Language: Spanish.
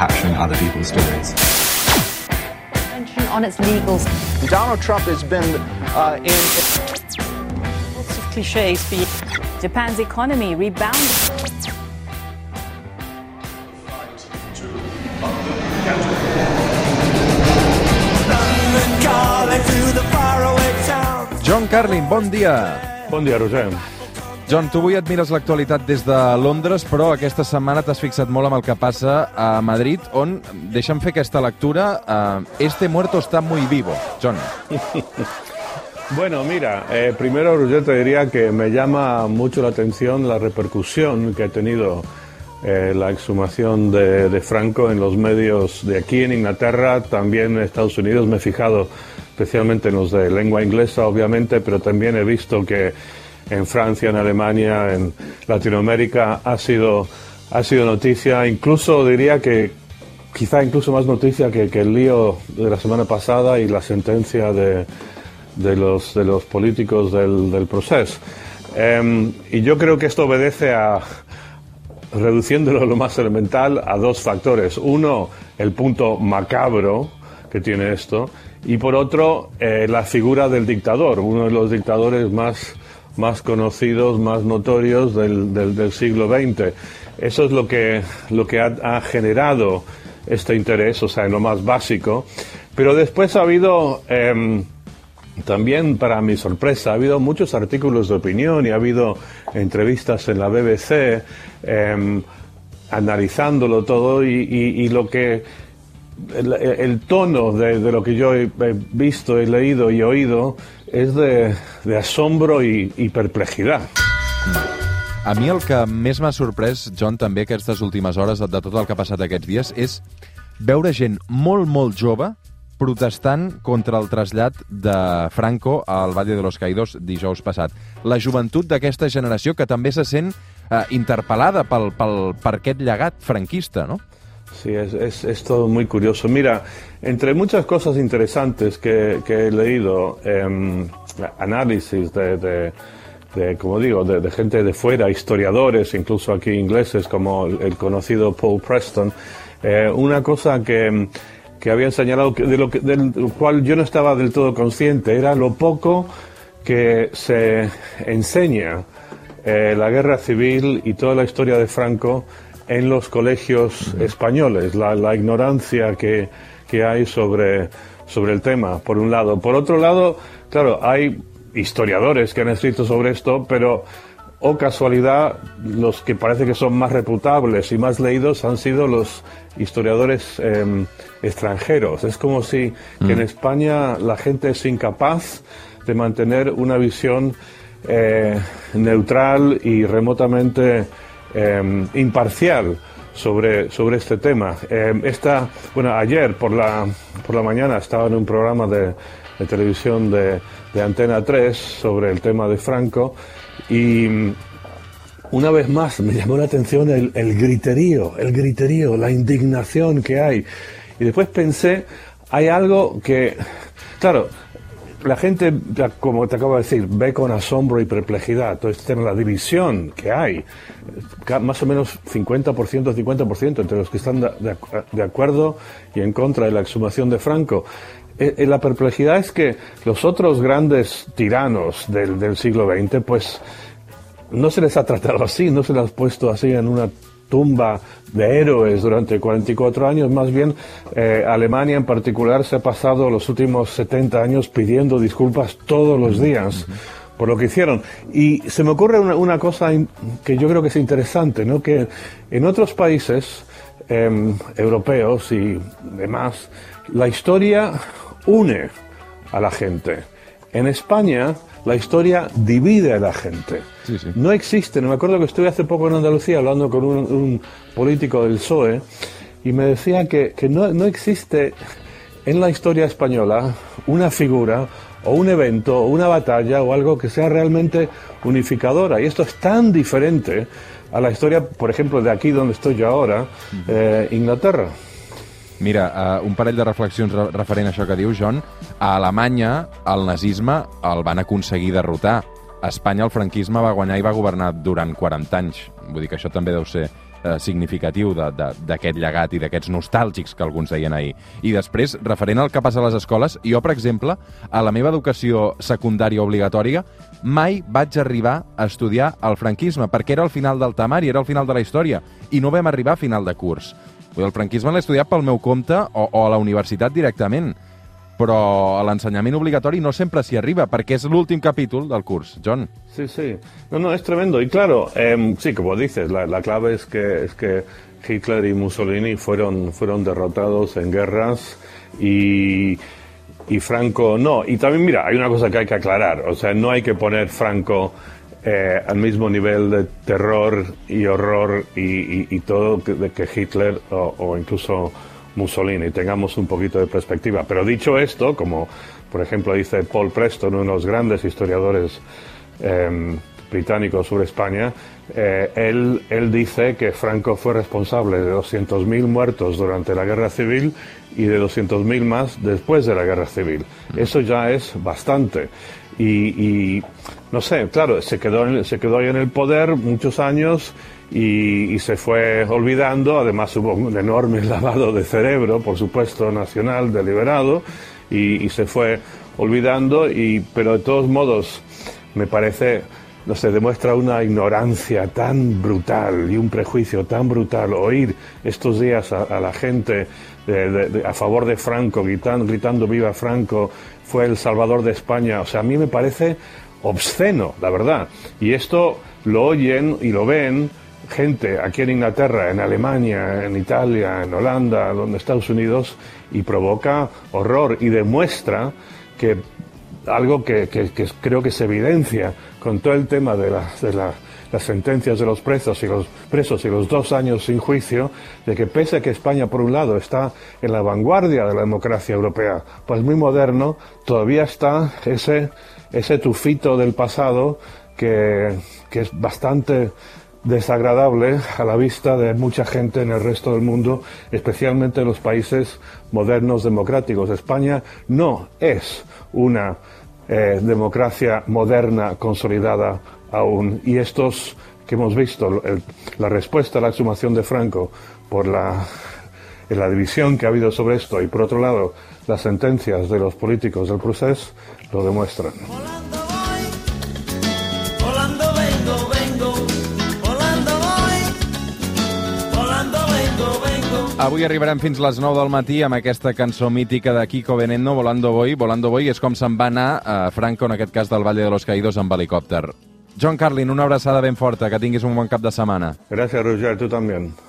capturing other people's stories. On its legals. Donald Trump has been uh, in. Lots of cliches. Japan's economy rebounded. John Carlin, bon dia. Bon dia, Roger. John, tu avui et mires l'actualitat des de Londres, però aquesta setmana t'has fixat molt amb el que passa a Madrid, on, deixa'm fer aquesta lectura, uh, este muerto está muy vivo. John. Bueno, mira, eh, primero, Roger, te diría que me llama mucho la atención la repercusión que ha tenido eh, la exhumación de, de, Franco en los medios de aquí en Inglaterra, también en Estados Unidos. Me he fijado especialmente en los de lengua inglesa, obviamente, pero también he visto que en Francia, en Alemania, en Latinoamérica ha sido, ha sido noticia, incluso diría que quizá incluso más noticia que, que el lío de la semana pasada y la sentencia de, de, los, de los políticos del, del proceso. Eh, y yo creo que esto obedece a, reduciéndolo lo más elemental, a dos factores. Uno, el punto macabro que tiene esto, y por otro, eh, la figura del dictador, uno de los dictadores más, más conocidos, más notorios del, del, siglo XX. Eso es lo que, lo que ha, generado este interés, o sea, en lo más básico. Pero después ha habido, eh, también para mi sorpresa, ha habido muchos artículos de opinión y ha habido entrevistas en la BBC eh, analizándolo todo y lo que el, el tono de, de, lo que yo he visto, he leído y oído és de, de asombro i, i perplexidad. A mi el que més m'ha sorprès, John, també aquestes últimes hores de tot el que ha passat aquests dies, és veure gent molt, molt jove protestant contra el trasllat de Franco al Valle de los Caídos dijous passat. La joventut d'aquesta generació que també se sent eh, interpel·lada pel, pel, per aquest llegat franquista, no? Sí, es, es, todo muy curioso. Mira, entre muchas cosas interesantes que, he leído, eh, análisis de, como digo, de, gente de fuera, historiadores, incluso aquí ingleses, como el, conocido Paul Preston, eh, una cosa que, que habían señalado, de lo que, del cual yo no estaba del todo consciente, era lo poco que se enseña eh, la guerra civil y toda la historia de Franco en los colegios españoles, la, la ignorancia que, que hay sobre, sobre el tema, por un lado. Por otro lado, claro, hay historiadores que han escrito sobre esto, pero, o oh casualidad, los que parece que son más reputables y más leídos han sido los historiadores eh, extranjeros. Es como si mm. que en España la gente es incapaz de mantener una visión eh, neutral y remotamente eh, imparcial sobre, sobre este tema. Eh, bueno, ayer por la, por la mañana estaba en un programa de, televisión de, Antena 3 sobre el tema de Franco y una vez más me llamó la atención el, el griterío, el griterío, la indignación que hay. Y después pensé, hay algo que, claro, la gente, como te acabo de decir, ve con asombro y perplejidad todo este tema, la división que hay, más o menos 50%, 50% entre los que están de, acuerdo y en contra de la exhumación de Franco. Eh, la perplejidad es que los otros grandes tiranos del, del siglo XX, pues no se les ha tratado así, no se les ha puesto así en una tumba de héroes durante 44 años, más bien eh, Alemania en particular se ha pasado los últimos 70 años pidiendo disculpas todos los días. por lo que hicieron. Y se me ocurre una, una, cosa que yo creo que es interesante, ¿no? que en otros países eh, europeos y demás, la historia une a la gente. En España, la historia divide a la gente. Sí, sí. No existe, me acuerdo que estuve hace poco en Andalucía hablando con un, un político del PSOE y me decía que, que no, no, existe en la historia española una figura o un evento o una batalla o algo que sea realmente unificadora. Y esto es tan diferente a la historia, por ejemplo, de aquí donde estoy yo ahora, eh, Inglaterra. Mira, uh, un parell de reflexions referent a això que diu, John. A Alemanya, el nazisme el van aconseguir derrotar. a Espanya el franquisme va guanyar i va governar durant 40 anys. Vull dir que això també deu ser eh, significatiu d'aquest llegat i d'aquests nostàlgics que alguns deien ahir. I després, referent al que passa a les escoles, jo, per exemple, a la meva educació secundària obligatòria, mai vaig arribar a estudiar el franquisme, perquè era el final del temari, era el final de la història, i no vam arribar a final de curs. Vull dir, el franquisme l'he estudiat pel meu compte o, o a la universitat directament, però a l'ensenyament obligatori no sempre s'hi arriba, perquè és l'últim capítol del curs. John. Sí, sí. No, no, es tremendo. Y claro, em, sí, como dices, la, la clave es que, es que Hitler y Mussolini fueron, fueron derrotados en guerras y, y Franco no. Y también, mira, hay una cosa que hay que aclarar. O sea, no hay que poner Franco eh, al mismo nivel de terror y horror y, todo que, de que Hitler o, incluso Mussolini. Tengamos un poquito de perspectiva. Pero dicho esto, como por ejemplo dice Paul Preston, uno de los grandes historiadores eh, británicos sobre España, eh, él, él dice que Franco fue responsable de 200.000 muertos durante la guerra civil y de 200.000 más después de la guerra civil. Eso ya es bastante. Y, y, no sé, claro, se quedó, en- se quedó ahí en el poder muchos años y, y se fue olvidando. Además hubo un enorme lavado de cerebro, por supuesto, nacional, deliberado, y, y se fue olvidando. Y, pero de todos modos, me parece, no sé, demuestra una ignorancia tan brutal y un prejuicio tan brutal oír estos días a, la gente a favor de Franco, gritando, gritando viva Franco, fue el salvador de España. O sea, a mí me parece obsceno, la verdad. Y esto lo oyen y lo ven gente aquí en Inglaterra, en Alemania, en Italia, en Holanda, donde Estados Unidos, y provoca horror y demuestra que algo que, creo que se evidencia con todo el tema de, la- de la- las sentencias de los presos y los presos y los dos años sin juicio, de que pese a que España por un lado está en la vanguardia de la democracia europea, pues muy moderno, todavía está ese, ese tufito del pasado que, que es bastante desagradable a la vista de mucha gente en el resto del mundo, especialmente en los países modernos democráticos. España no es una eh, democracia moderna consolidada aún y estos que hemos visto, el- la respuesta a la exhumación de Franco por la, la división que ha habido sobre esto y por otro lado las sentencias de los políticos del proceso lo demuestran. Avui arribarem fins les 9 del matí amb aquesta cançó mítica de Kiko Veneno, Volando Boy. Volando Boy és com se'n va anar a Franco, en aquest cas del Valle de los Caídos, amb helicòpter. John Carlin, una abraçada ben forta, que tinguis un bon cap de setmana. Gracias, Roger, tú también.